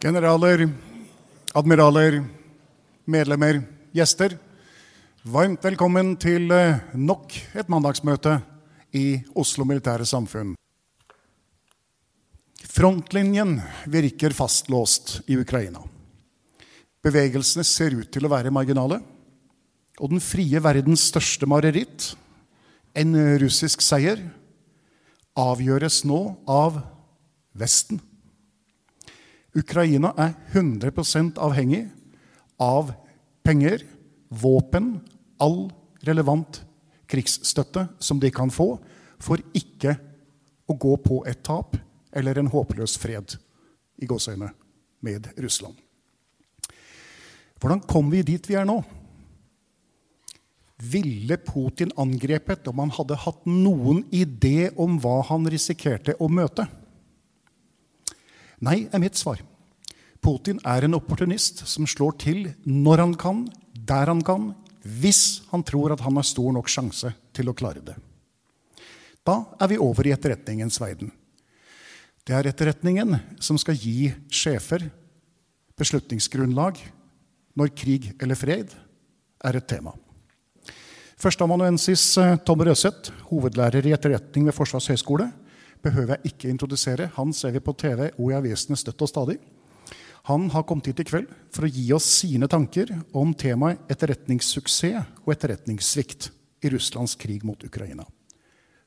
Generaler, admiraler, medlemmer, gjester. Varmt velkommen til eh, nok et mandagsmøte i Oslo Militære Samfunn. Frontlinjen virker fastlåst i Ukraina. Bevegelsene ser ut til å være marginale. Og den frie verdens største mareritt, en russisk seier, avgjøres nå av Vesten. Ukraina er 100% avhengig av penger, våpen, all relevant krigsstøtte som de kan få, for ikke å gå på et tap eller en håpløs fred i gåseøyne med Russland. Hvordan kom vi dit vi er nå? Ville Putin angrepet om han hadde hatt noen idé om hva han risikerte å møte? Nei, er mitt svar. Putin er en opportunist som slår til når han kan, der han kan, hvis han tror at han har stor nok sjanse til å klare det. Da er vi over i etterretningens verden. Det er etterretningen som skal gi sjefer beslutningsgrunnlag når krig eller fred er et tema. Førsteamanuensis eh, Tom Røseth, hovedlærer i etterretning ved Forsvarets høgskole, behøver jeg ikke introdusere. Han ser vi på TV og i avisene støtt og stadig. Han har kommet hit i kveld for å gi oss sine tanker om temaet etterretningssuksess og etterretningssvikt i Russlands krig mot Ukraina.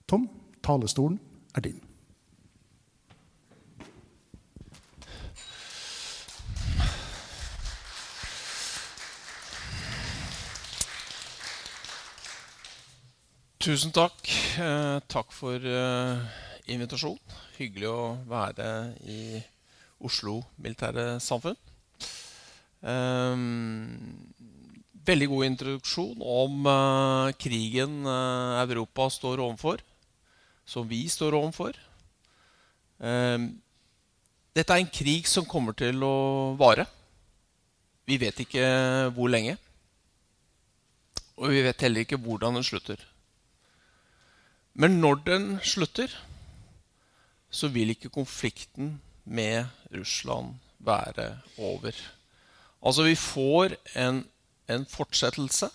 Tom, talestolen er din. Tusen takk. Eh, takk for eh, invitasjonen. Hyggelig å være i Oslo Militære Samfunn. Eh, veldig god introduksjon om eh, krigen eh, Europa står overfor, som vi står overfor. Eh, dette er en krig som kommer til å vare. Vi vet ikke hvor lenge. Og vi vet heller ikke hvordan den slutter. Men når den slutter, så vil ikke konflikten med Russland være over. Altså, vi får en, en fortsettelse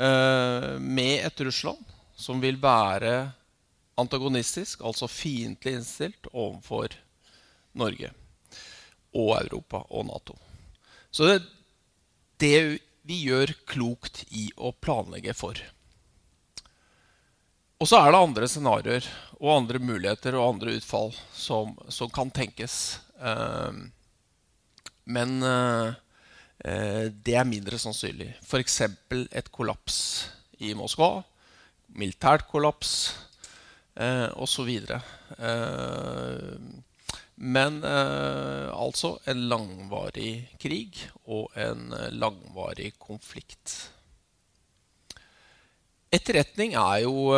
eh, med et Russland som vil være antagonistisk, altså fiendtlig innstilt overfor Norge og Europa og Nato. Så det, det vi gjør klokt i å planlegge for. Og så er det andre scenarioer og andre muligheter og andre utfall som, som kan tenkes. Uh, men uh, det er mindre sannsynlig. F.eks. et kollaps i Moskva. Militært kollaps eh, osv. Uh, men uh, altså en langvarig krig og en langvarig konflikt. Etterretning er jo,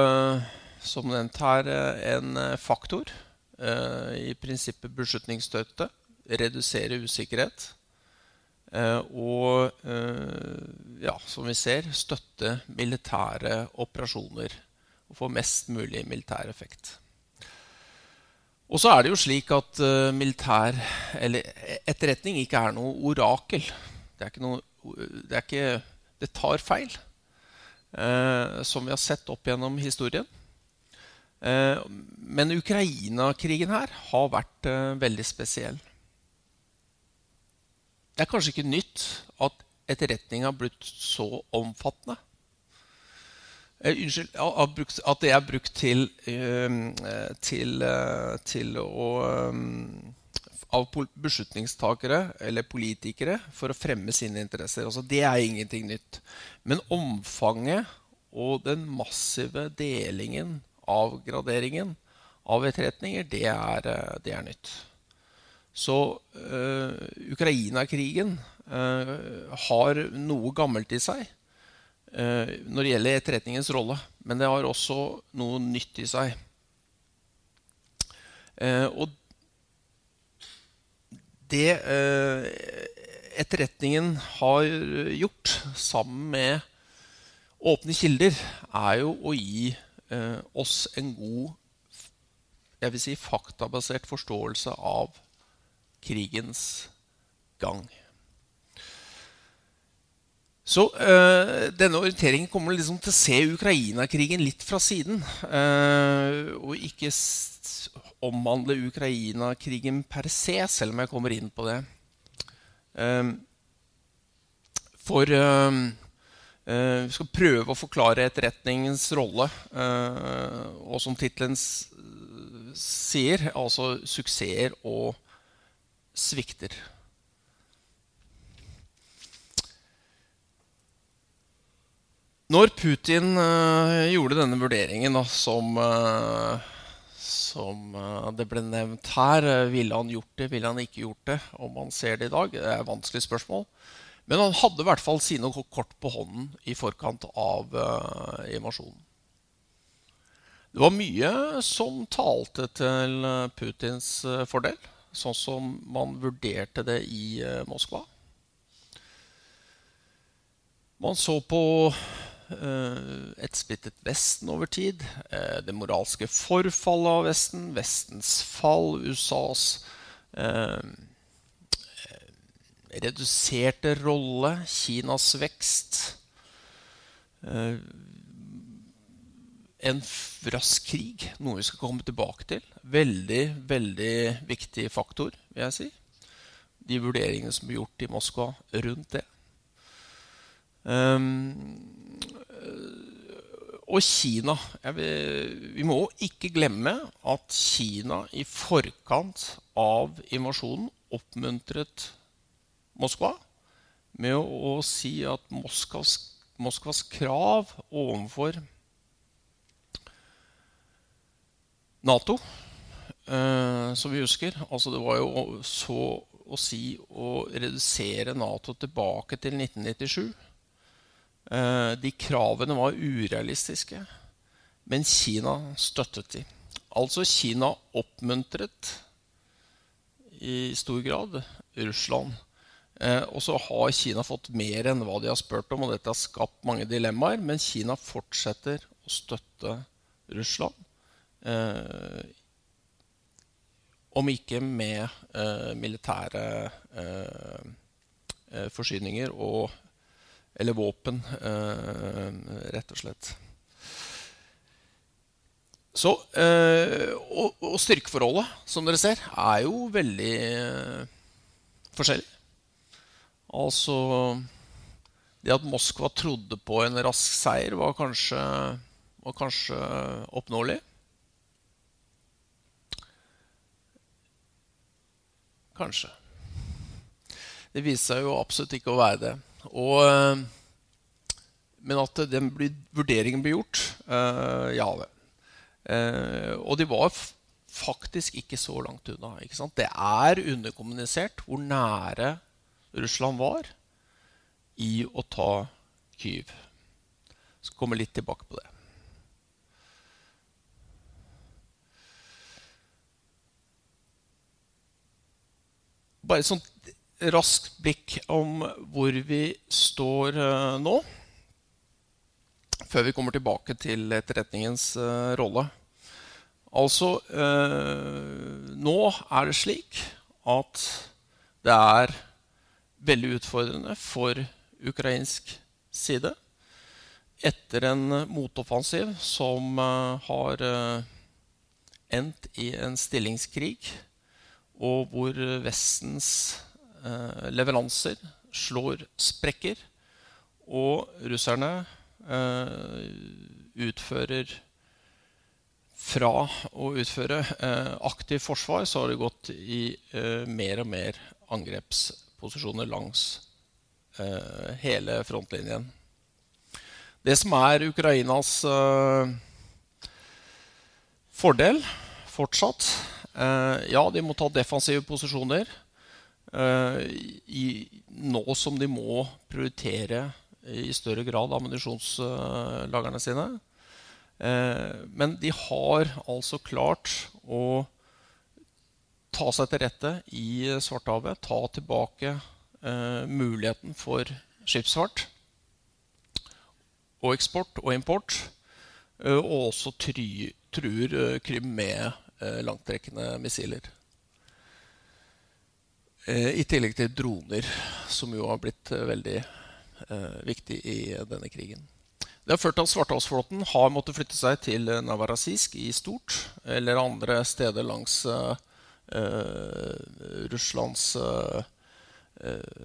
som nevnt her, en faktor. I prinsippet beslutningsstøtte. Redusere usikkerhet. Og ja, som vi ser, støtte militære operasjoner. Og få mest mulig militær effekt. Og så er det jo slik at militær, eller etterretning ikke er noe orakel. Det, er ikke noe, det, er ikke, det tar feil. Eh, som vi har sett opp gjennom historien. Eh, men Ukraina-krigen her har vært eh, veldig spesiell. Det er kanskje ikke nytt at etterretning har blitt så omfattende. Unnskyld, at det er brukt til, til, til å av beslutningstakere eller politikere for å fremme sine interesser. Altså, det er ingenting nytt. Men omfanget og den massive delingen, avgraderingen, av etterretninger, det er, eh, det er nytt. Så uh, Ukraina-krigen uh, har noe gammelt i seg uh, når det gjelder etterretningens rolle. Men det har også noe nytt i seg. og det eh, etterretningen har gjort sammen med åpne kilder, er jo å gi eh, oss en god jeg vil si, faktabasert forståelse av krigens gang. Så øh, denne orienteringen kommer liksom til å se Ukraina-krigen litt fra siden. Øh, og ikke omhandle Ukraina-krigen per se, selv om jeg kommer inn på det. Ehm, for ehm, eh, vi skal prøve å forklare etterretningens rolle. Eh, og som tittelen sier, altså suksesser og svikter. Når Putin uh, gjorde denne vurderingen som som eh, det ble nevnt her. Eh, ville han gjort det, ville han ikke gjort det? Om man ser det i dag, det er et vanskelig spørsmål. Men han hadde i hvert fall sine kort på hånden i forkant av uh, invasjonen. Det var mye som talte til Putins fordel, sånn som man vurderte det i Moskva. Man så på Eh, et splittet Vesten over tid. Eh, det moralske forfallet av Vesten, Vestens fall, USAs eh, reduserte rolle, Kinas vekst. En rask krig, noe vi skal komme tilbake til. Veldig, veldig viktig faktor, vil jeg si. De vurderingene som ble gjort i Moskva rundt det. Um, og Kina. Vil, vi må ikke glemme at Kina i forkant av invasjonen oppmuntret Moskva med å, å si at Moskvas, Moskvas krav overfor Nato, eh, som vi husker altså Det var jo så å si å redusere Nato tilbake til 1997 Eh, de kravene var urealistiske, men Kina støttet de. Altså Kina oppmuntret i stor grad Russland. Eh, og så har Kina fått mer enn hva de har spurt om, og dette har skapt mange dilemmaer. Men Kina fortsetter å støtte Russland. Eh, om ikke med eh, militære eh, eh, forsyninger og eller våpen, eh, rett og slett. Så, eh, og, og, styrkeforholdet, som dere ser, er jo veldig eh, forskjellig. Altså Det at Moskva trodde på en rask seier, var kanskje, var kanskje oppnåelig. Kanskje. Det viste seg jo absolutt ikke å være det. Og, eh, men at den blir, vurderingen blir gjort, eh, ja vel. Eh, og de var faktisk ikke så langt unna. Det er underkommunisert hvor nære Russland var i å ta Kyiv. Jeg skal komme litt tilbake på det. Bare sånn raskt blikk om hvor vi står uh, nå. Før vi kommer tilbake til etterretningens uh, rolle. Altså uh, Nå er det slik at det er veldig utfordrende for ukrainsk side. Etter en motoffensiv som har endt i en stillingskrig, og hvor Vestens eh, leveranser slår sprekker, og russerne eh, utfører fra å utføre eh, aktivt forsvar, så har de gått i eh, mer og mer angrepsposisjoner langs eh, hele frontlinjen. Det som er Ukrainas eh, fordel fortsatt eh, Ja, de må ta defensive posisjoner. Eh, i, nå som de må prioritere i større grad ammunisjonslagerne sine. Eh, men de har altså klart å ta seg til rette i Svartehavet. Ta tilbake muligheten for skipsfart og eksport og import. Og også truer eh, Krim med eh, langtrekkende missiler. Eh, I tillegg til droner, som jo har blitt veldig viktig i denne krigen. Det har ført til at Svartehavsflåten har måttet flytte seg til Navarasisk i stort, eller andre steder langs eh, Russlands eh,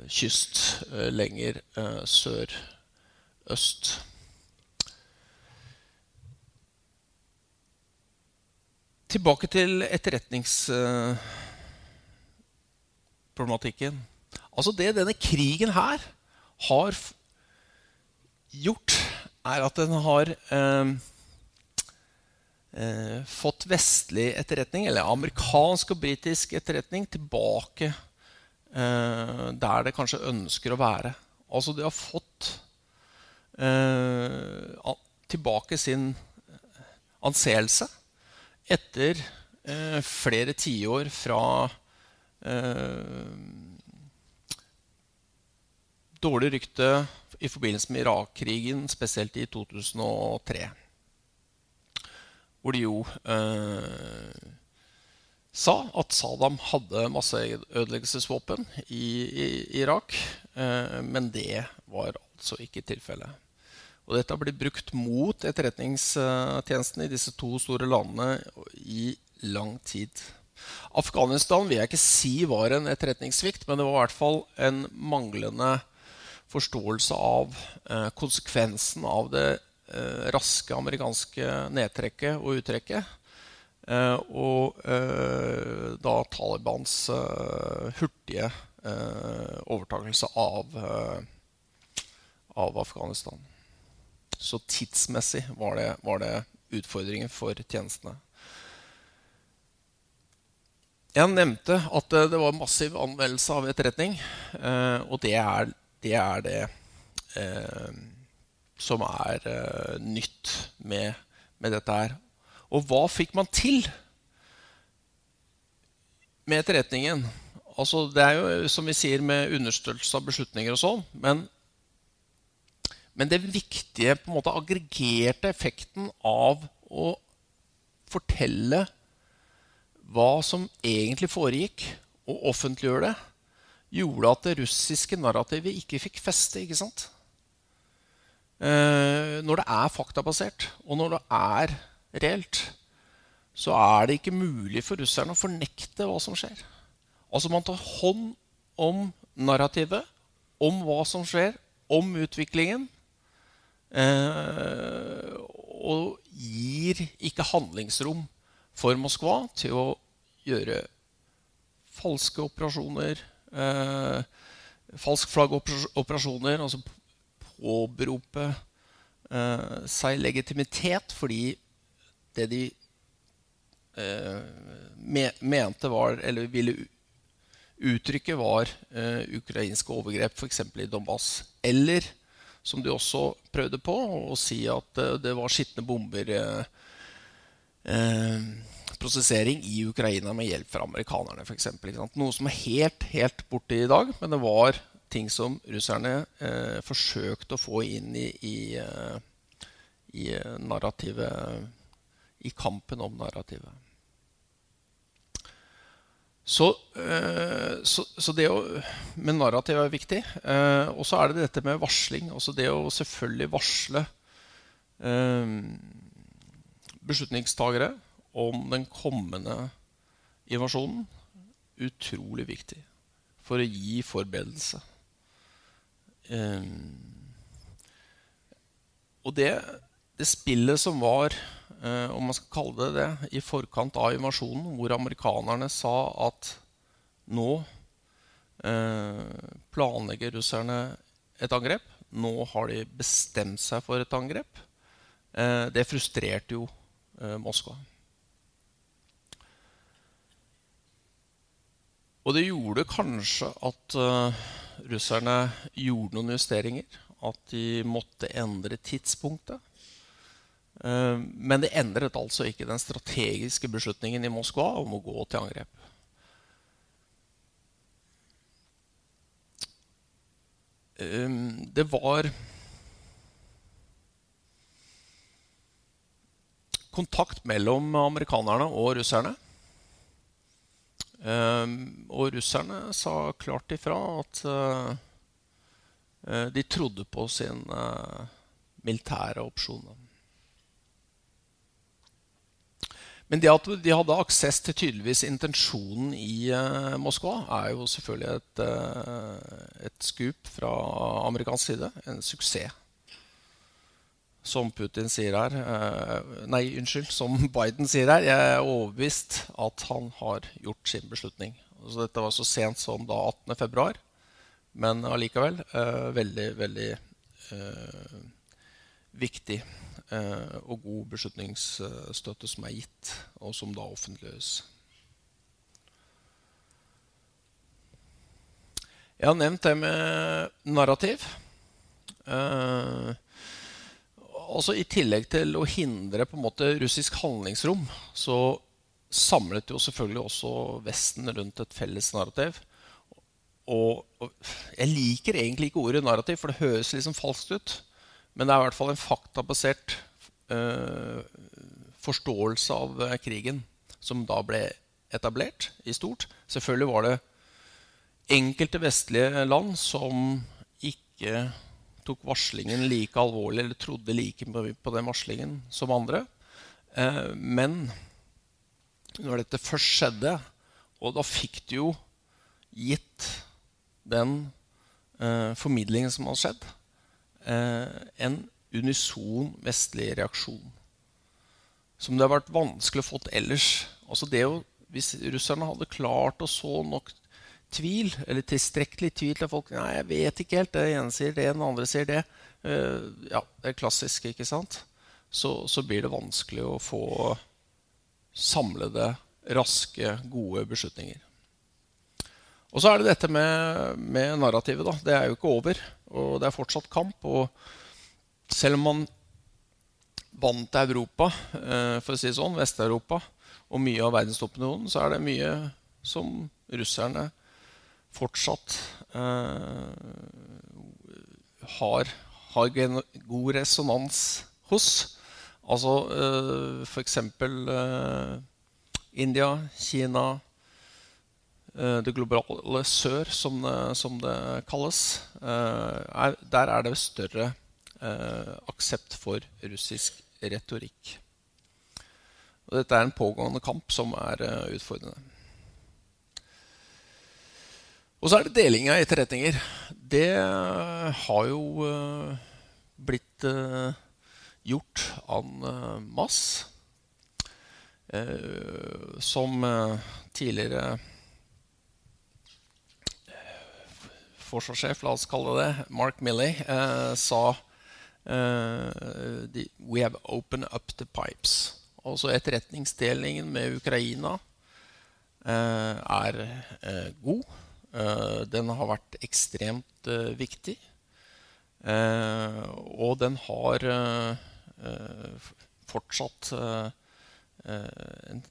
kyst eh, lenger sør-øst. Tilbake til etterretningsproblematikken. Altså Det denne krigen her har gjort, er at den har eh, eh, fått vestlig etterretning, eller amerikansk og britisk etterretning, tilbake eh, der det kanskje ønsker å være. Altså de har fått eh, tilbake sin anseelse etter eh, flere tiår fra dårlig rykte i forbindelse med Irak-krigen, spesielt i 2003. Hvor de jo eh, sa at Saddam hadde masseødeleggelsesvåpen i, i Irak. Eh, men det var altså ikke tilfellet. Og dette har brukt mot etterretningstjenesten i disse to store landene i lang tid. Afghanistan vil jeg ikke si var en etterretningssvikt, men det var i hvert fall en manglende forståelse av eh, konsekvensen av det eh, raske amerikanske nedtrekket og uttrekket. Eh, og eh, da Talibans eh, hurtige eh, overtakelse av, av Afghanistan. Så tidsmessig var det, var det utfordringen for tjenestene. Jeg nevnte at det var massiv anvendelse av etterretning. Eh, og det er det, er det eh, som er eh, nytt med, med, dette her. Og hva fikk man til med etterretningen? Altså, det er jo som vi sier med understøttelse av beslutninger og sånn. Men men det viktige på en måte aggregerte effekten av å fortelle hva som egentlig foregikk, og offentliggjøre det, gjorde at det russiske narrativet ikke fikk feste. ikke sant? Eh, når det er faktabasert, og når det er reelt, så er det ikke mulig for russerne å fornekte hva som skjer. Altså Man tar hånd om narrativet, om hva som skjer, om utviklingen. Eh, og gir ikke handlingsrom for Moskva til å gjøre falske operasjoner, eh, falskflaggoperasjoner, altså påberope eh, seg legitimitet fordi det de eh, me mente var, eller ville uttrykke, var eh, ukrainske overgrep, f.eks. i Donbass. Eller som de også prøvde på, å si at eh, det var skitne bomber eh, eh, prosessering i Ukraina med hjelp fra amerikanerne, f.eks. Noe som er helt, helt borte i dag, men det var ting som russerne eh, forsøkte å få inn i, i, uh, i narrativet I kampen om narrativet. Så, eh, så, så, det å Men narrativ er viktig. Eh, og så er det dette med varsling. Også det å selvfølgelig varsle eh, beslutningstagere om den kommende invasjonen. Utrolig viktig for å gi forberedelse. og det, det spillet som var Eh, om man skal kalle det det, i forkant av invasjonen, hvor amerikanerne sa at nå eh, planlegger russerne et angrep. Nå har de bestemt seg for et angrep. Eh, det frustrerte jo Moskva. Og det gjorde kanskje at russerne gjorde noen justeringer. At de måtte endre tidspunktet. Eh, men det endret altså ikke den strategiske beslutningen i Moskva om å gå til angrep. Eh, det var kontakt mellom amerikanerne og russerne. Eh, og russerne sa klart ifra at de trodde på sin militære opsjon. Men det at de hadde aksess til tydeligvis intensjonen i uh, Moskva, er jo selvfølgelig et, uh, et skup fra amerikansk side. En suksess. Som Putin sier her uh, Nei, unnskyld. Som Biden sier her. Jeg er overbevist at han har gjort sin beslutning. Altså, dette var så sent som da 18.2. Men allikevel veldig, veldig viktig Eh, og god beslutningsstøtte som er gitt, og som da offentliggjøres. Jeg har nevnt det med narrativ. Eh, altså I tillegg til å hindre på en måte russisk handlingsrom, så samlet jo selvfølgelig også Vesten rundt et felles narrativ. Og, og jeg liker egentlig ikke ordet narrativ, for det høres liksom falskt ut. Men det er i hvert fall en faktabasert uh, forståelse av uh, krigen som da ble etablert i stort. Selvfølgelig var det enkelte vestlige land som ikke tok varslingen like alvorlig eller trodde like på den varslingen som andre. Uh, men når dette først skjedde, og da fikk du jo gitt den formidlingen som hadde skjedd, Eh, en unison vestlig reaksjon. Som det har vært vanskelig å få ellers. Altså det å, hvis russerne hadde klart å så nok tvil, eller tilstrekkelig tvil til folk Nei, jeg vet ikke helt. Det ene sier det, den andre sier det. Uh, ja, det er klassisk, ikke sant? Så, så, blir det vanskelig å få samlede, raske, gode beslutninger. Og så er det dette med, med narrativet. Da. Det er jo ikke over. Og det er fortsatt kamp. Og selv om man vant Europa, eh, for å si det sånn, Vest-Europa, og mye av verdensopinionen, så er det mye som russerne fortsatt eh, har, har god resonans hos. Altså eh, f.eks. Eh, India, Kina, Eh, det globale sør, som det, som det kalles, er, der er det større aksept for russisk retorikk. Og dette er en pågående kamp som er utfordrende. Og så er det deling av etterretninger. Det har jo blitt gjort en masse. Som tidligere forsvarssjef, la oss kalle det Mark Milley, eh, sa eh, We have opened up the pipes. Altså etterretningsdelingen med Ukraina eh, er eh, god. Eh, den har vært ekstremt eh, viktig. og den har fortsatt en,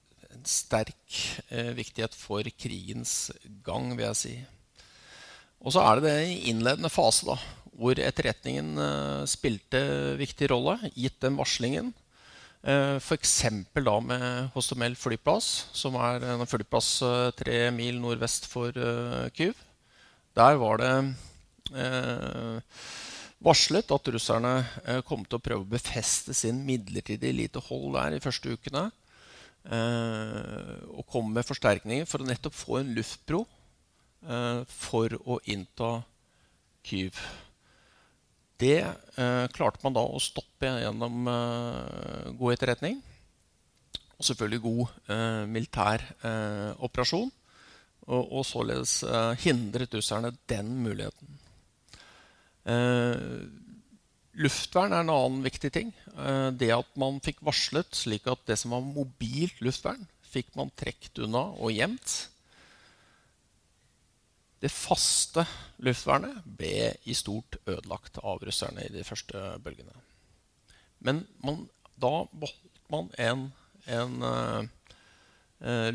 sterk eh, viktighet for krigens gang, vil jeg si. Og så er det det i innledende fase, da, hvor etterretningen eh, spilte viktig rolle, gitt den varslingen. Eh, F.eks. da med Hostomel flyplass, som er en flyplass eh, tre mil nordvest for eh, Kyiv. Der var det varslet at russerne kom til å prøve å befeste sin midlertidige lite hold der i første ukene. Og kom med forsterkninger for å nettopp få en luftbro for å innta Kyiv. Det klarte man da å stoppe gjennom god etterretning. Og selvfølgelig god militær operasjon. Og, og således hindret russerne den muligheten. Eh, luftvern er en annen viktig ting. Eh, det at man fikk varslet slik at det som var mobilt luftvern, fikk man trukket unna og gjemt. Det faste luftvernet ble i stort ødelagt av russerne i de første bølgene. Men man, da beholdt man en, en uh,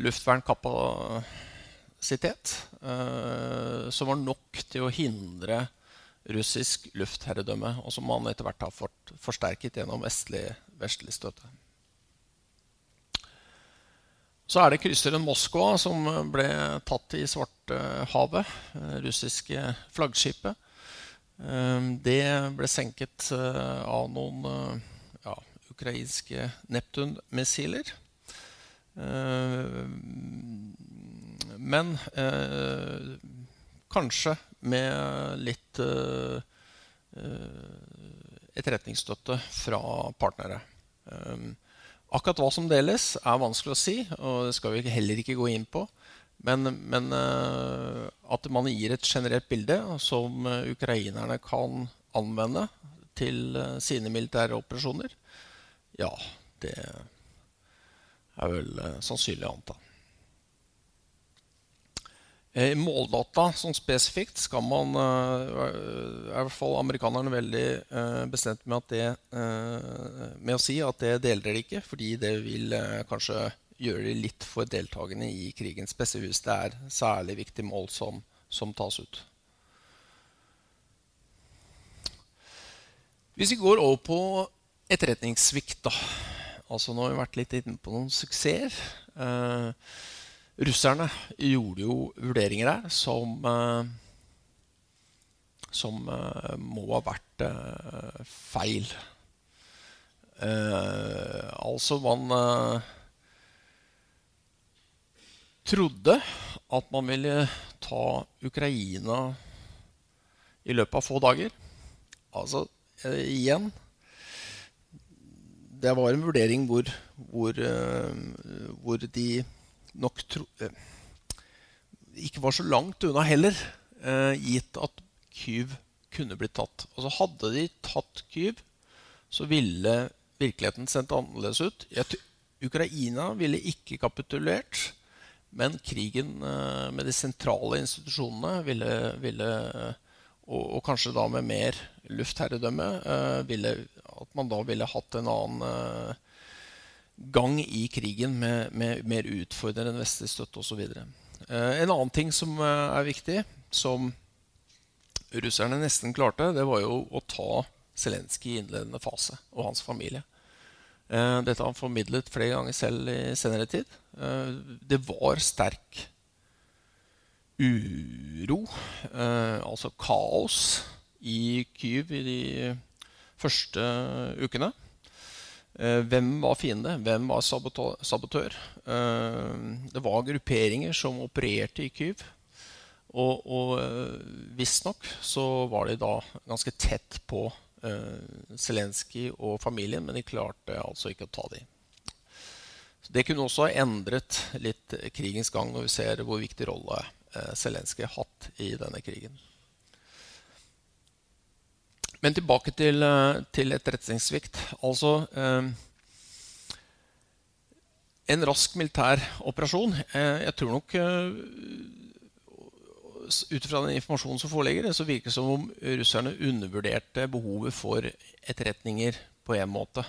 luftvernkapasitet uh, som var nok til å hindre russisk luftherredømme, og som man etter hvert har fått forsterket gjennom vestlig, vestlig støtte. Så er det krysseren Moskva som ble tatt i Svartehavet. russiske flaggskipet. Eh, det ble senket eh, av noen eh, ja, ukrainske Neptun-missiler. Men kanskje med litt etterretningsstøtte fra partnere. Akkurat hva som deles, er vanskelig å si, og det skal vi heller ikke gå inn på. Men, men uh, at man gir et generelt bilde som ukrainerne kan anvende til uh, sine militære operasjoner, ja, det er vel sannsynlig å anta. Eh, måldata sånn spesifikt skal man eh, er i hvert fall amerikanerne veldig eh, bestemt med, det, med å si at det deler dere ikke, fordi det vil kanskje gjøre det litt for deltakende i krigen. Spesielt hvis det er særlig viktige mål som, som tas ut. Hvis vi går over på etterretningssvikt, da. Altså, nå har vi vært litt inne på noen suksesser. Russerne gjorde jo vurderinger der som eh, som eh, må ha vært eh, feil. altså, man trodde at man ville ta Ukraina i løpet av få dager. Altså, igjen Det var en vurdering hvor, hvor, hvor de nok tro, eh, ikke var så langt unna heller, eh, gitt at Kyv kunne blitt tatt. Altså Hadde de tatt Kyv, så ville virkeligheten sendt annerledes ut. Ukraina ville ikke kapitulert, men krigen eh, med de sentrale institusjonene ville, ville og, og, kanskje da med mer luftherredømme, ville, at man da ville hatt en annen gang i krigen med, med mer utfordrende vestlig støtte osv. Eh, en annen ting som eh, er viktig, som russerne nesten klarte, det var jo å ta Zelenskyj i innledende fase og hans familie. Eh, dette har han formidlet flere ganger selv i senere tid. Eh, det var sterk uro, altså kaos, i Kyiv i de første ukene. Eh, hvem var fiende? Hvem var sabotør? Eh, det var grupperinger som opererte i Kyiv. Og, og eh, visstnok så var de da ganske tett på Zelenskyj og familien, men de klarte altså ikke å ta dem. Det kunne også ha endret litt krigens gang når vi ser hvor viktig rolle Zelenskyj har hatt i denne krigen. Men tilbake til, eh, til etterretningssvikt. Altså eh, En rask militær operasjon eh, Jeg tror nok Ut fra den informasjonen som foreligger, så virker det som om russerne undervurderte behovet for etterretninger på en måte.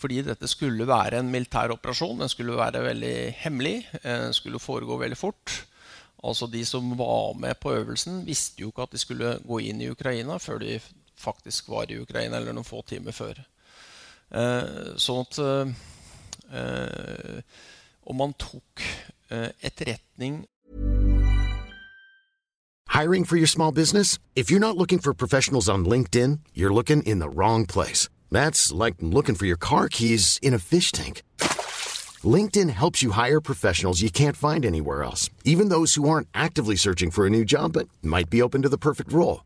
Fordi dette skulle være en militær operasjon. Den skulle være veldig hemmelig. Den skulle foregå veldig fort. Altså De som var med på øvelsen, visste jo ikke at de skulle gå inn i Ukraina før de faktisk var i Ukraina, eller noen få timer før. Eh, sånn at eh, Om man tok eh, etterretning Hiring for your small business? If you're not looking for professionals on LinkedIn, you're looking in the wrong place. That's like looking for your car keys in a fish tank. LinkedIn helps you hire professionals you can't find anywhere else, even those who aren't actively searching for a new job but might be open to the perfect role.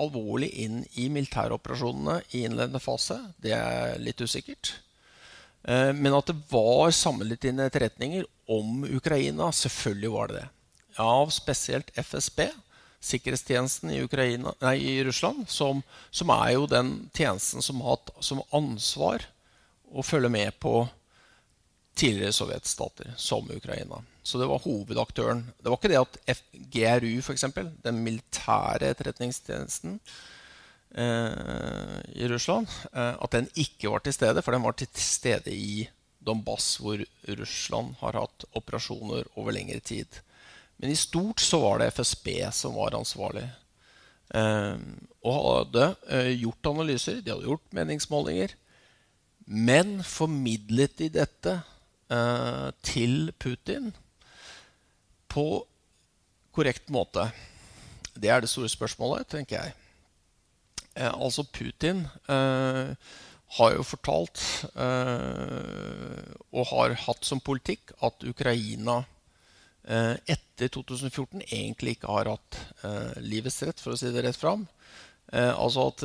alvorlig inn i militæroperasjonene i innledende fase, det er litt usikkert. Uh, men at det var samlet inn etterretninger om Ukraina, selvfølgelig var det det. Av spesielt FSB, sikkerhetstjenesten i, Ukraina, nei, i Russland, som, som, er jo den tjenesten som har hatt som ansvar å følge med på tidligere sovjetstater, som Ukraina. Så det var hovedaktøren. Det var ikke det at GRU, f.eks., den militære etterretningstjenesten eh, i Russland, eh, at den ikke var til stede, for den var til stede i Donbass, hvor Russland har hatt operasjoner over lengre tid. Men i stort så var det FSB som var ansvarlig. Eh, og hadde eh, gjort analyser, de hadde gjort meningsmålinger. Men formidlet de dette eh, til Putin på korrekt måte? Det er det store spørsmålet, tenker jeg. Eh, altså Putin eh, har jo fortalt eh, og har hatt som politikk at Ukraina Eh, etter 2014 egentlig ikke har hatt livets rett, for å si det rett fram. Altså at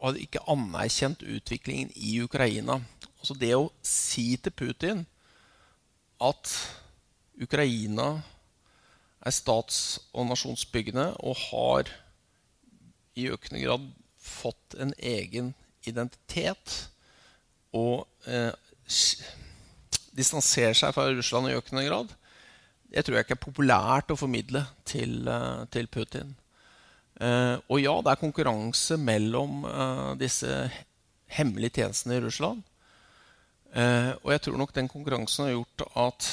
hadde ikke anerkjent utviklingen i Ukraina. Altså det å si til Putin at Ukraina er stats- og nasjonsbyggende og har i økende grad fått en egen identitet og eh, distanserer seg fra Russland i økende grad, det tror jeg ikke er populært å formidle til, eh, til Putin. Eh, og ja, det er konkurranse mellom eh, disse hemmelige tjenestene i Russland. Uh, og jeg tror nok den konkurransen har gjort at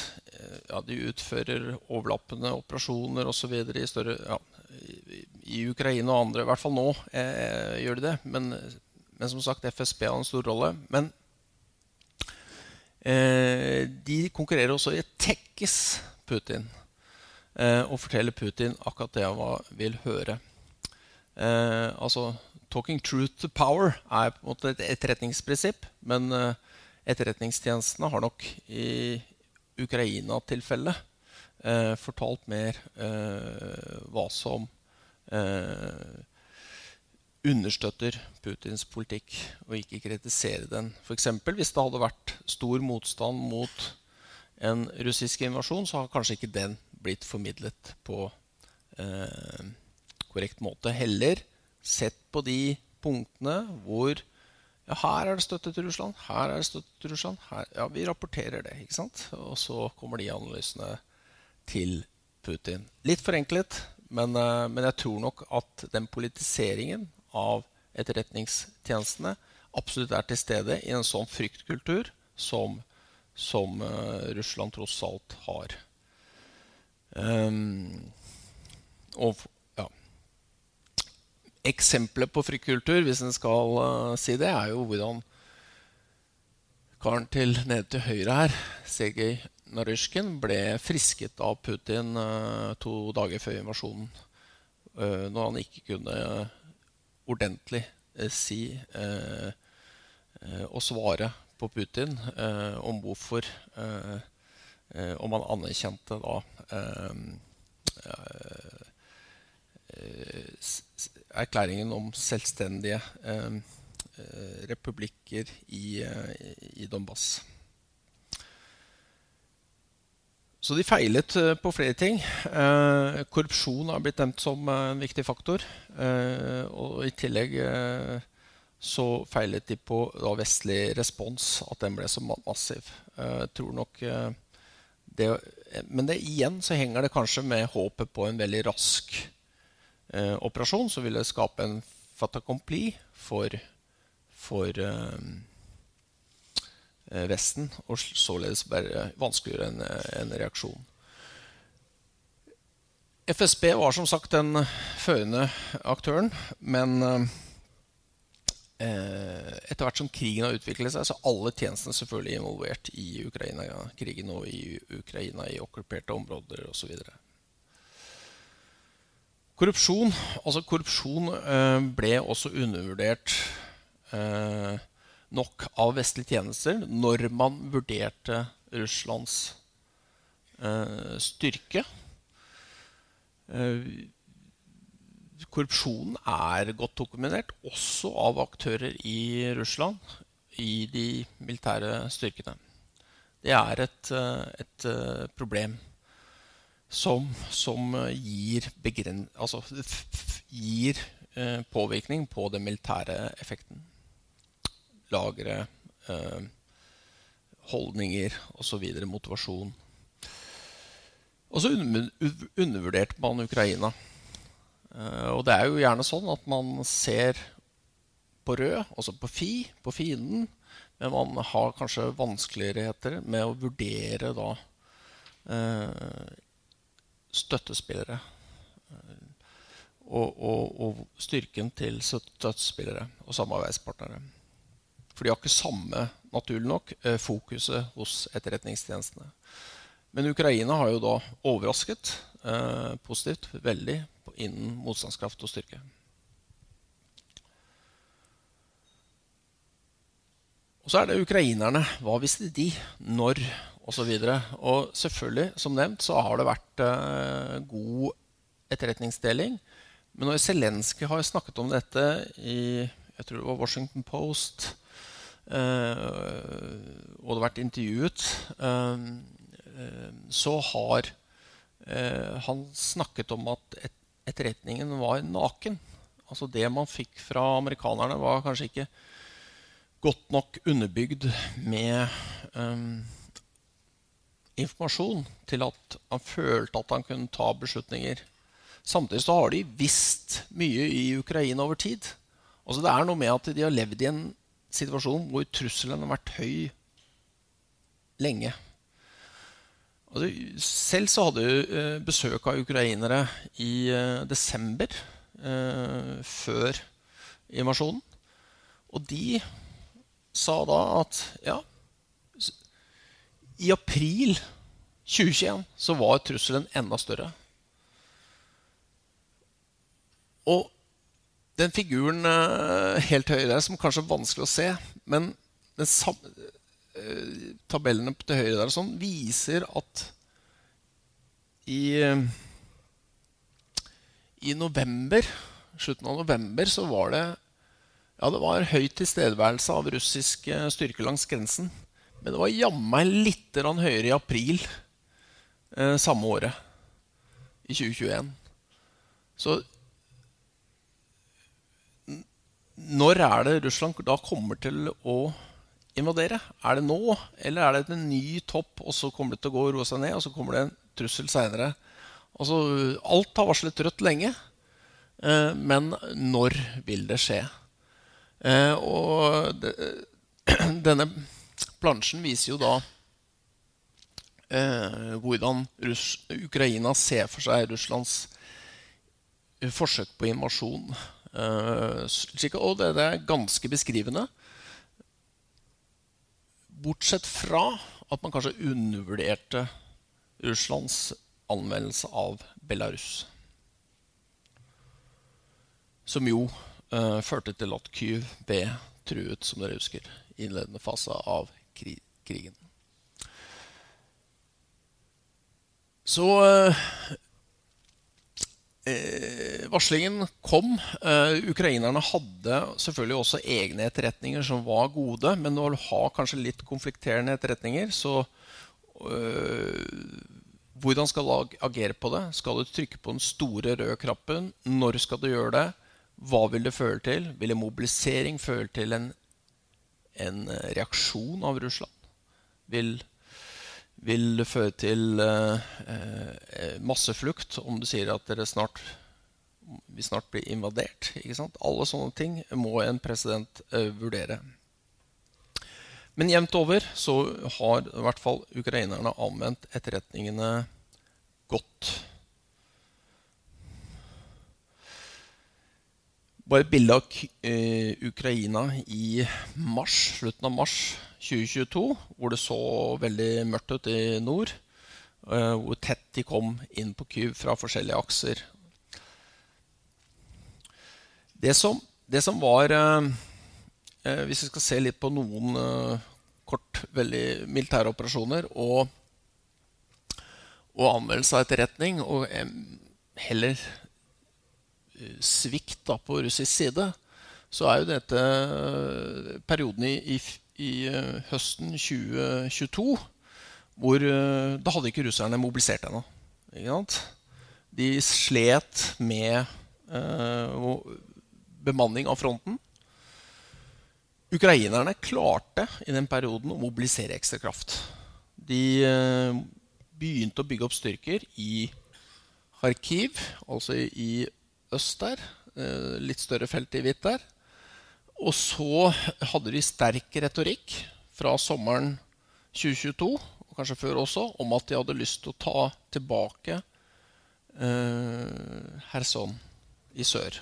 ja, de utfører overlappende operasjoner osv. I, større, ja, i, i Ukraina og andre. I hvert fall nå gjør de det. Men, men, som sagt, FSB har en stor rolle. Men de konkurrerer også i tekkes Putin eh, og forteller Putin akkurat det han vil høre. Eh, altså, Talking truth to power er på en måte et etterretningsprinsipp. Men eh, etterretningstjenestene har nok i Ukraina-tilfellet eh, fortalt mer eh, hva som eh, understøtter Putins politikk, og ikke kritisere den. F.eks. hvis det hadde vært stor motstand mot en russisk invasjon, så har kanskje ikke den blitt formidlet på eh, korrekt måte. Heller sett på de punktene hvor ja, her er det støtte til Russland, her er det støtte til Russland. Her, ja, vi rapporterer det. ikke sant? Og så kommer de analysene til Putin. Litt forenklet, men, eh, men jeg tror nok at den politiseringen av etterretningstjenestene absolutt er til stede i en sånn fryktkultur som som uh, Russland tross alt har. Um, og. Eksempelet på fryktkultur, hvis en skal uh, si det, er jo hvordan karen til nede til høyre her, Sergej Narysjkin, ble frisket av Putin uh, to dager før invasjonen. når han ikke kunne ordentlig si og svare på Putin om hvorfor Om han anerkjente da erklæringen om selvstendige republikker i, i Donbass. Så de feilet eh, på flere ting. Eh, korrupsjon har blitt nevnt som eh, en viktig faktor. Eh, og i tillegg eh, så feilet de på vestlig respons, at den ble så massiv. Eh, tror nok det, Men det, igjen så henger det kanskje med håpet på en veldig rask operasjon så vil det skape en fatakompli for, for Eh, Vesten, og således bare vanskeliggjøre en, en, reaksjon. FSB var som sagt den førende aktøren, men eh, etter hvert som krigen har utviklet seg, så er alle tjenestene selvfølgelig involvert i Ukraina-krigen og i Ukraina i okkuperte områder osv. Korrupsjon, altså korrupsjon eh, ble også undervurdert eh, nok av vestlige tjenester når man vurderte Russlands eh, styrke. Korrupsjonen er godt dokumentert, også av aktører i Russland, i de militære styrkene. Det er et, et problem som, som gir, begren, altså, gir eh, påvirkning på den militære effekten lagre, eh, holdninger osv. Motivasjon. Og så undervurderte man Ukraina. Eh, og det er jo gjerne sånn at man ser på rød, altså på fi, på fienden, men man har kanskje vanskeligheter med å vurdere da eh, støttespillere. Eh, og, og, og, styrken til støttespillere og samarbeidspartnere. For de har ikke samme, naturlig nok, eh, fokuset hos etterretningstjenestene. Men Ukraina har jo da overrasket eh, positivt veldig innen motstandskraft og styrke. Og så er det ukrainerne. Hva visste de? Når? Og, så og selvfølgelig, som nevnt, så har det vært eh, god etterretningsdeling. Men når Zelenskyj har snakket om dette i jeg tror det var Washington Post Eh, og det har vært intervjuet, eh, eh, så har han snakket om at etterretningen var naken. Altså Det man fikk fra amerikanerne, var kanskje ikke godt nok underbygd med um, informasjon til at han følte at han kunne ta beslutninger. Samtidig så har de visst mye i Ukraina over tid. Altså Det er noe med at de har levd i en situasjon hvor trusselen har vært høy lenge. Altså, selv så hadde jeg eh, besøk av ukrainere i eh, desember eh, før invasjonen. Og de sa da at ja I april 2021 så var trusselen enda større. Og den figuren uh, helt høyre der, som kanskje er vanskelig å se, men samme, uh, tabellene til høyre der sånn, viser at i, i november, slutten av november, så var det ja, det var høy tilstedeværelse av russiske styrker langs grensen. Men det var jammen litt høyere i april samme året, i 2021. Så når er det Russland da kommer til å invadere? Er det nå, eller er det en ny topp, og så kommer det til å gå og roe seg ned, og så kommer det en trussel seinere? Altså, alt har varslet rødt lenge, eh, men når vil det skje? Eh, og det, denne plansjen viser jo da eh, hvordan Russ, Ukraina ser for seg Russlands forsøk på invasjon. Uh, og det, det, er ganske beskrivende. Bortsett fra at man kanskje undervurderte Russlands anvendelse av Belarus. Som jo eh, førte til at Kyiv ble truet, som dere husker, i innledende fase av krigen. Så eh, varslingen kom. ukrainerne hadde selvfølgelig også egne etterretninger som var gode, men når du har kanskje litt konflikterende etterretninger, så hvordan skal du agere på det? Skal du trykke på den store røde knappen? Når skal du gjøre det? Hva vil det føre til? Vil en mobilisering føre til en, en eh, reaksjon av Russland? Vil, vil føre til uh, uh, masseflukt om du sier at dere snart vi snart blir invadert? Alle sånne ting må en president uh, vurdere. Men jevnt over så har i hvert fall ukrainerne anvendt etterretningene godt. Bare et bilde av uh, Ukraina i mars, slutten av mars 2022, hvor det så veldig mørkt ut i nord. Uh, hvor tett de kom inn på Kyiv fra forskjellige akser. Det som, det som var Eh, hvis vi skal se litt på noen eh, kort, veldig militære operasjoner og, og anvendelse av etterretning, og heller eh, svikt da, på russisk side, så er jo dette perioden i, i, i høsten 2022 hvor Da hadde ikke russerne mobilisert ennå. De slet med eh, bemanning av fronten. Ukrainerne klarte i den perioden å mobilisere ekstra kraft. De eh, begynte å bygge opp styrker i Kharkiv, altså i øst der. Eh, litt større felt i hvitt der. Og så hadde de sterk retorikk fra sommeren 2022, og kanskje før også, om at de hadde lyst til å ta tilbake eh, Kherson i sør.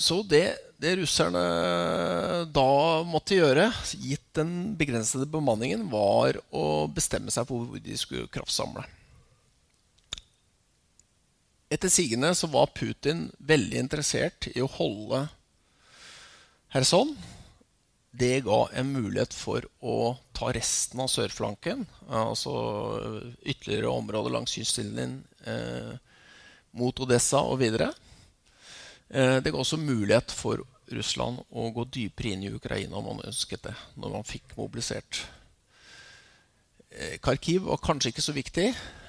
Så det, det, russerne da måtte gjøre, gitt den begrensede bemanningen, var å bestemme seg for hvor de skulle kraftsamle. Etter sigende så var Putin veldig interessert i å holde Kherson. Det ga en mulighet for å ta resten av sørflanken, altså ytterligere områder langs kystlinjen eh, mot Odessa og videre. Eh, det ga også mulighet for Russland å gå dypere inn i Ukraina om man ønsket det. når man fikk mobilisert. Eh, Kharkiv var kanskje ikke så viktig, eh,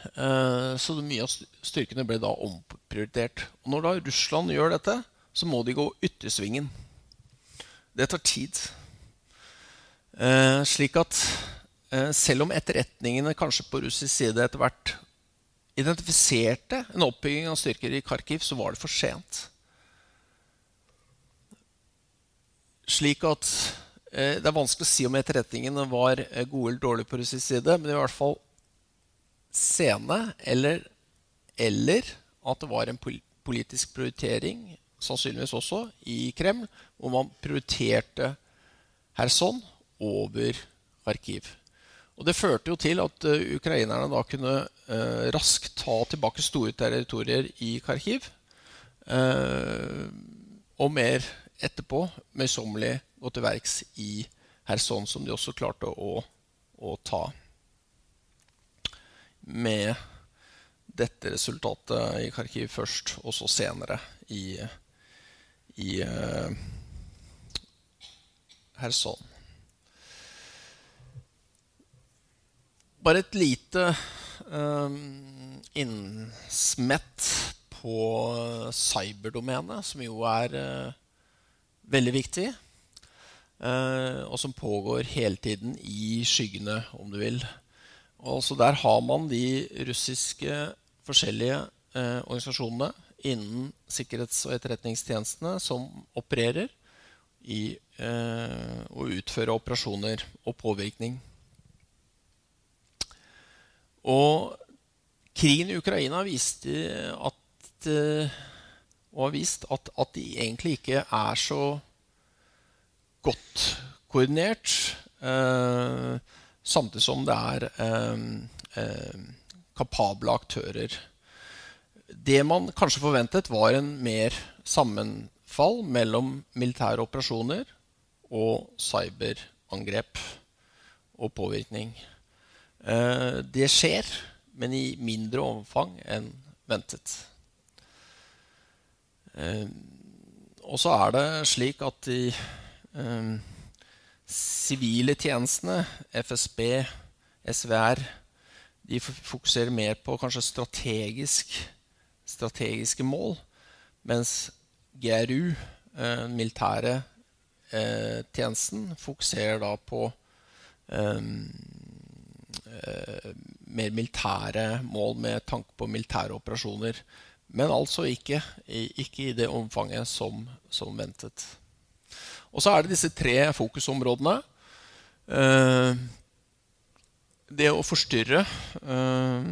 så mye av styrkene ble da omprioritert. Og når da Russland gjør dette, så må de gå yttersvingen. Det tar tid. Slik at selv om etterretningene kanskje på russisk side etter hvert identifiserte en oppbygging av styrker i Kharkiv, så var det for sent. Slik at eh, Det er vanskelig å si om etterretningene var eh, gode eller dårlige på russisk side, men i hvert fall sene, eller, eller at det var en politisk prioritering, sannsynligvis også, i Kreml, hvor man prioriterte Kherson over arkiv. Og Det førte jo til at uh, ukrainerne da kunne eh, raskt ta tilbake store territorier i Kharkiv. Eh, og mer etterpå møysommelig gå til verks i Kherson, som de også klarte å, å, ta. Med dette resultatet i Kharkiv først, og så senere i, i uh, Kherson. Bare et lite uh, innsmett på cyberdomenet, som jo er uh, veldig viktig. Og som pågår hele tiden i skyggene, om du vil. Og så Der har man de russiske forskjellige eh, organisasjonene innen sikkerhets- og etterretningstjenestene som opererer i eh, å utføre operasjoner og påvirkning. Og krigen i Ukraina viste at eh, har vist at, at, de egentlig ikke er så godt koordinert. Eh, samtidig som det er eh, eh, kapable aktører. det man kanskje forventet, var en mer sammenfall mellom militære operasjoner og cyberangrep og påvirkning. Eh, det skjer, men i mindre omfang enn ventet. Eh, og så er det slik at de sivile tjenestene, FSB, SVR, de fokuserer mer på kanskje strategisk, strategiske mål, mens GRU, eh, militære eh, tjenesten, fokuserer da på eh, eh, mer militære mål med tanke på militære operasjoner. Men altså ikke, ikke i det omfanget som, som, ventet. Og så er det disse tre fokusområdene. Eh, det å forstyrre eh,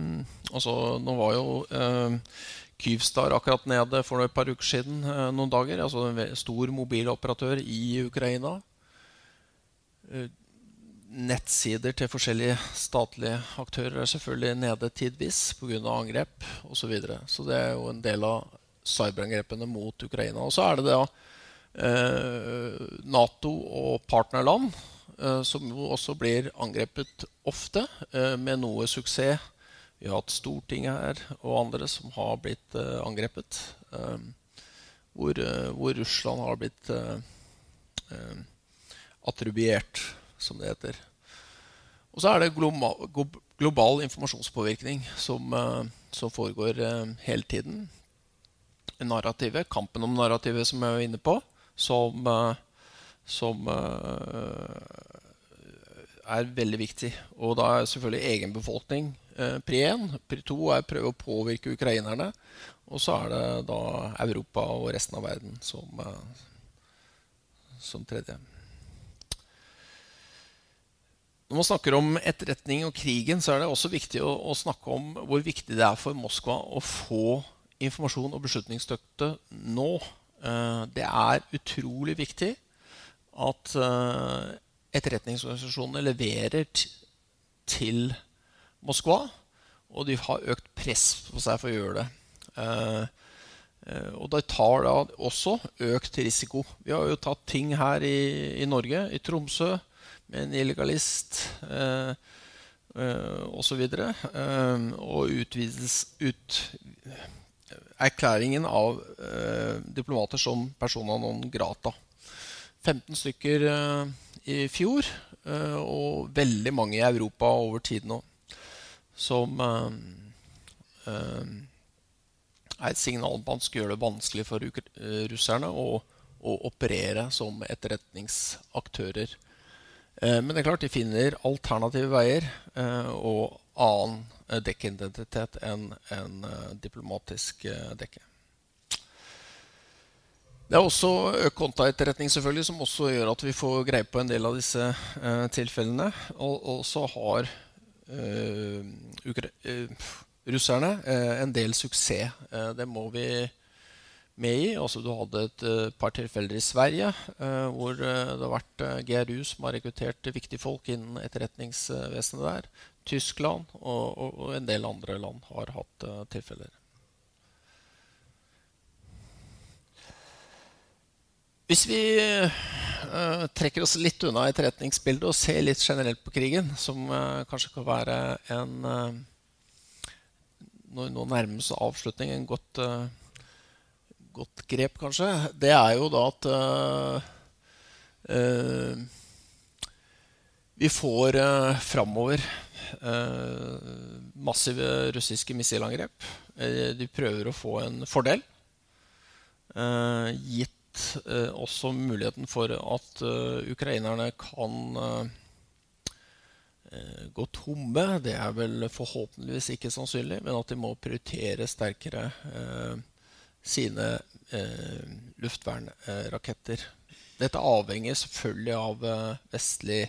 altså, Nå var jo eh, Kyivstar akkurat nede for et par uker siden. Noen dager, altså En stor mobiloperatør i Ukraina. Nettsider til forskjellige statlige aktører er selvfølgelig nede tidvis pga. angrep osv. Så, videre. så det er jo en del av cyberangrepene mot Ukraina. Og så er det da eh, Nato og partnerland Eh, som jo også blir angrepet ofte, eh, med noe suksess. Vi har hatt Stortinget her og andre som har blitt eh, angrepet. Hvor, hvor Russland har blitt attribuert, som det heter. Og så er det global informasjonspåvirkning som, som, foregår hele tiden. Narrativet, kampen om narrativet som jeg var inne på, som, som er veldig viktig. Og da er selvfølgelig egen befolkning eh, pri én. Pri to er å prøve å påvirke ukrainerne. Og så er det da Europa og resten av verden som, eh, som tredje. Når man snakker om etterretning og krigen, så er det også viktig å, å, snakke om hvor viktig det er for Moskva å få informasjon og beslutningsstøtte nå. Eh, det er utrolig viktig at eh, etterretningsorganisasjonene leverer til Moskva. Og de har økt press på seg for å gjøre det. Eh, og de tar da også økt risiko. Vi har jo tatt ting her i, i Norge, i Tromsø, med en illegalist eh, eh, osv. Eh, og utvides ut erklæringen av eh, diplomater som persona non grata. 15 stykker eh, i fjor, eh, og veldig mange i Europa over tid nå, som eh, eh, er et signal på at man skal gjøre det vanskelig for russerne å, å operere som etterretningsaktører. Men det er klart de finner alternative veier og annen dekkeidentitet enn en diplomatisk dekke. Det er også økt kontaetterretning selvfølgelig, som også gjør at vi får greie på en del av disse eh, tilfellene. Og, så har eh, eh, russerne eh, en del suksess. Eh, det må vi med i. Altså, du hadde et eh, par tilfeller i Sverige hvor det har vært GRU som har rekruttert viktige folk innen etterretningsvesenet der. Tyskland og, og, en del andre land har hatt tilfeller. Hvis vi uh, trekker oss litt unna etterretningsbildet og ser litt generelt på krigen, som uh, kanskje kan være en uh, Når nå nærmer seg avslutning, en godt, godt, grep, kanskje, det er jo da at vi får uh, framover massive russiske missilangrep. de prøver å få en fordel, gitt eh, også muligheten for at ukrainerne kan gå tomme. Det er vel forhåpentligvis ikke sannsynlig, men at de må prioritere sterkere eh, sine luftvernraketter. Dette avhenger selvfølgelig av vestlig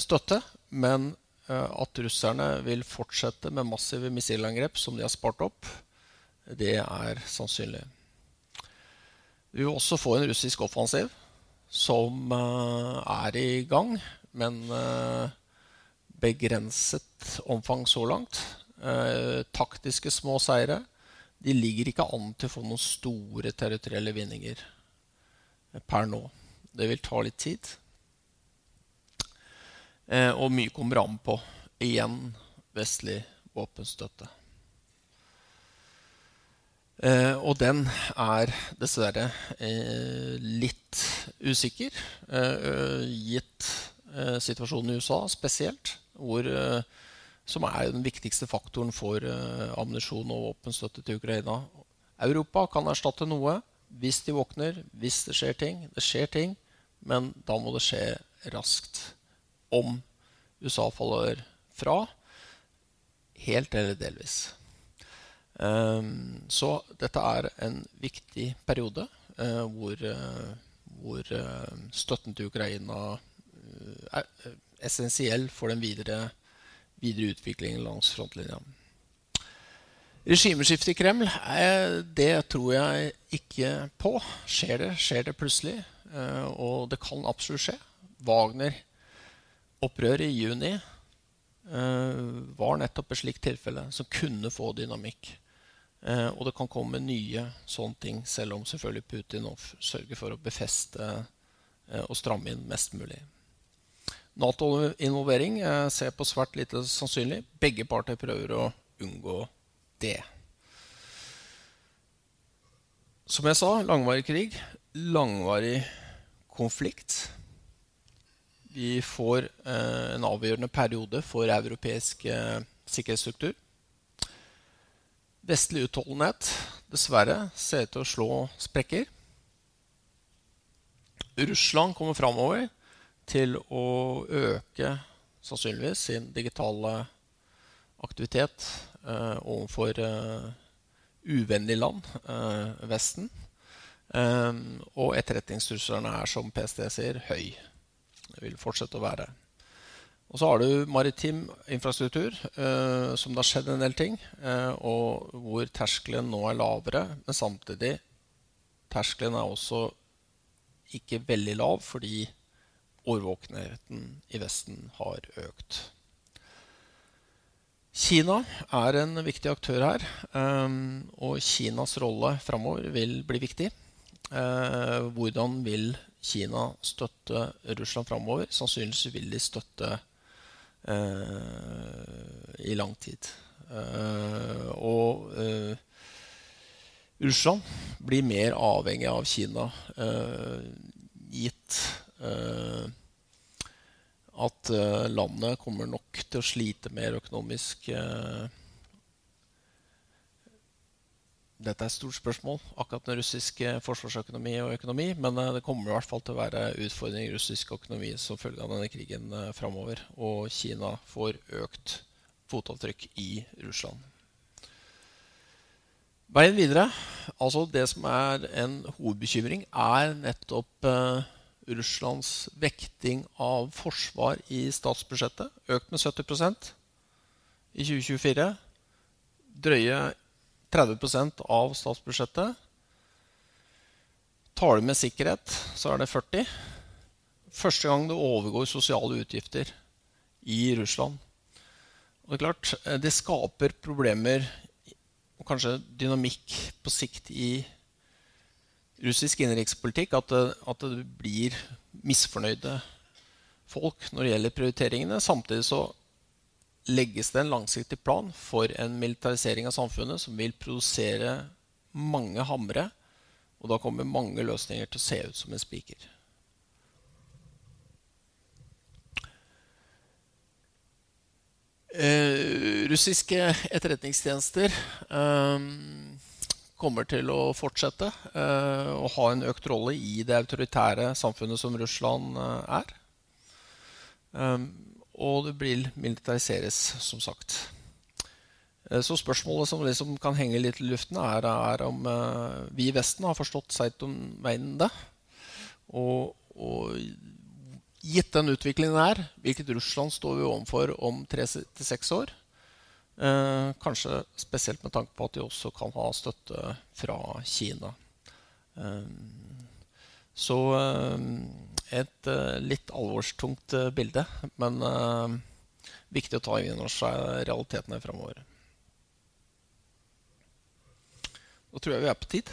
støtte, men at russerne vil fortsette med massive missilangrep som de har spart opp, det er sannsynlig. Vi vil også få en russisk offensiv som uh, er i gang, men uh, begrenset omfang så langt. Taktiske små seire. de ligger ikke an til å få noen store territorielle vinninger per nå. Det vil ta litt tid. Eh, og mye kommer an på igjen vestlig våpenstøtte. Eh, og den er dessverre eh, litt usikker, eh, gitt eh, situasjonen i USA spesielt, hvor, eh, som er den viktigste faktoren for ammunisjon og våpenstøtte til Ukraina. Europa kan erstatte noe hvis de våkner, hvis det skjer ting. Det skjer ting, men da må det skje raskt. Om USA faller fra, helt eller delvis. Um, så dette er en viktig periode uh, hvor, uh, hvor uh, støtten til Ukraina er essensiell for den videre, videre utviklingen langs frontlinja. Regimeskifte i Kreml, det tror jeg ikke på. Skjer det, skjer det plutselig. Og det kan absolutt skje. Wagner-opprøret i juni var nettopp et slikt tilfelle som kunne få dynamikk. Eh, og det kan komme nye sånne ting, selv om selvfølgelig Putin sørger for å befeste eh, og stramme inn mest mulig. Nato-involvering eh, ser på svært lite sannsynlig. Begge parter prøver å unngå det. Som jeg sa, langvarig krig, langvarig konflikt. Vi får eh, en avgjørende periode for europeisk eh, sikkerhetsstruktur. Vestlig utholdenhet dessverre ser ut til å slå sprekker. Russland kommer framover til å øke sannsynligvis sin digitale aktivitet eh, overfor eh, uvennlige land, eh, Vesten. Eh, og etterretningstruslene er, som PST sier, høy. Det vil fortsette å være. Og så har du maritim infrastruktur, eh, som det har skjedd en del ting. Eh, og hvor terskelen nå er lavere. Men samtidig terskelen er også ikke veldig lav, fordi årvåkenheten i Vesten har økt. Kina er en viktig aktør her. Eh, og Kinas rolle framover vil bli viktig. Eh, hvordan vil Kina støtte Russland framover? Sannsynligvis vil de støtte Eh, i lang tid. Eh, og eh, Russland blir mer avhengig av Kina, gitt at landet kommer nok til å slite mer økonomisk dette er et stort spørsmål, akkurat den russiske forsvarsøkonomi og økonomi. Men eh, det kommer i hvert fall til å være utfordringer i russisk økonomi som følge av denne krigen eh, framover. Og Kina får økt fotavtrykk i Russland. Veien videre, altså det som er en hovedbekymring, er nettopp eh, Russlands vekting av forsvar i statsbudsjettet. Økt med 70% i 2024. Drøye 30 av statsbudsjettet. Tar du med sikkerhet, så er det 40 Første gang det overgår sosiale utgifter i Russland. Og det er klart, eh, det skaper problemer og kanskje dynamikk på sikt i russisk innenrikspolitikk. At, at, det blir misfornøyde folk når det gjelder prioriteringene. Samtidig så legges det en langsiktig plan for en militarisering av samfunnet som vil produsere mange hamre. Og da kommer mange løsninger til å se ut som en spiker. Eh, russiske etterretningstjenester eh, kommer til å fortsette eh, å ha en økt rolle i det autoritære samfunnet som Russland eh, er. Um, og det vil militariseres, som sagt. Eh, så spørsmålet som liksom kan henge litt i luften, er, er om uh, vi i Vesten har forstått Seitonveien Og, og, gitt den utviklingen her, hvilket Russland står vi overfor om tre til seks år? Uh, kanskje spesielt med tanke på at de også kan ha støtte fra Kina. Uh, så et uh, litt alvorstungt uh, bilde, men uh, viktig å ta inn over seg realitetene framover. Da tror jeg vi er på tid.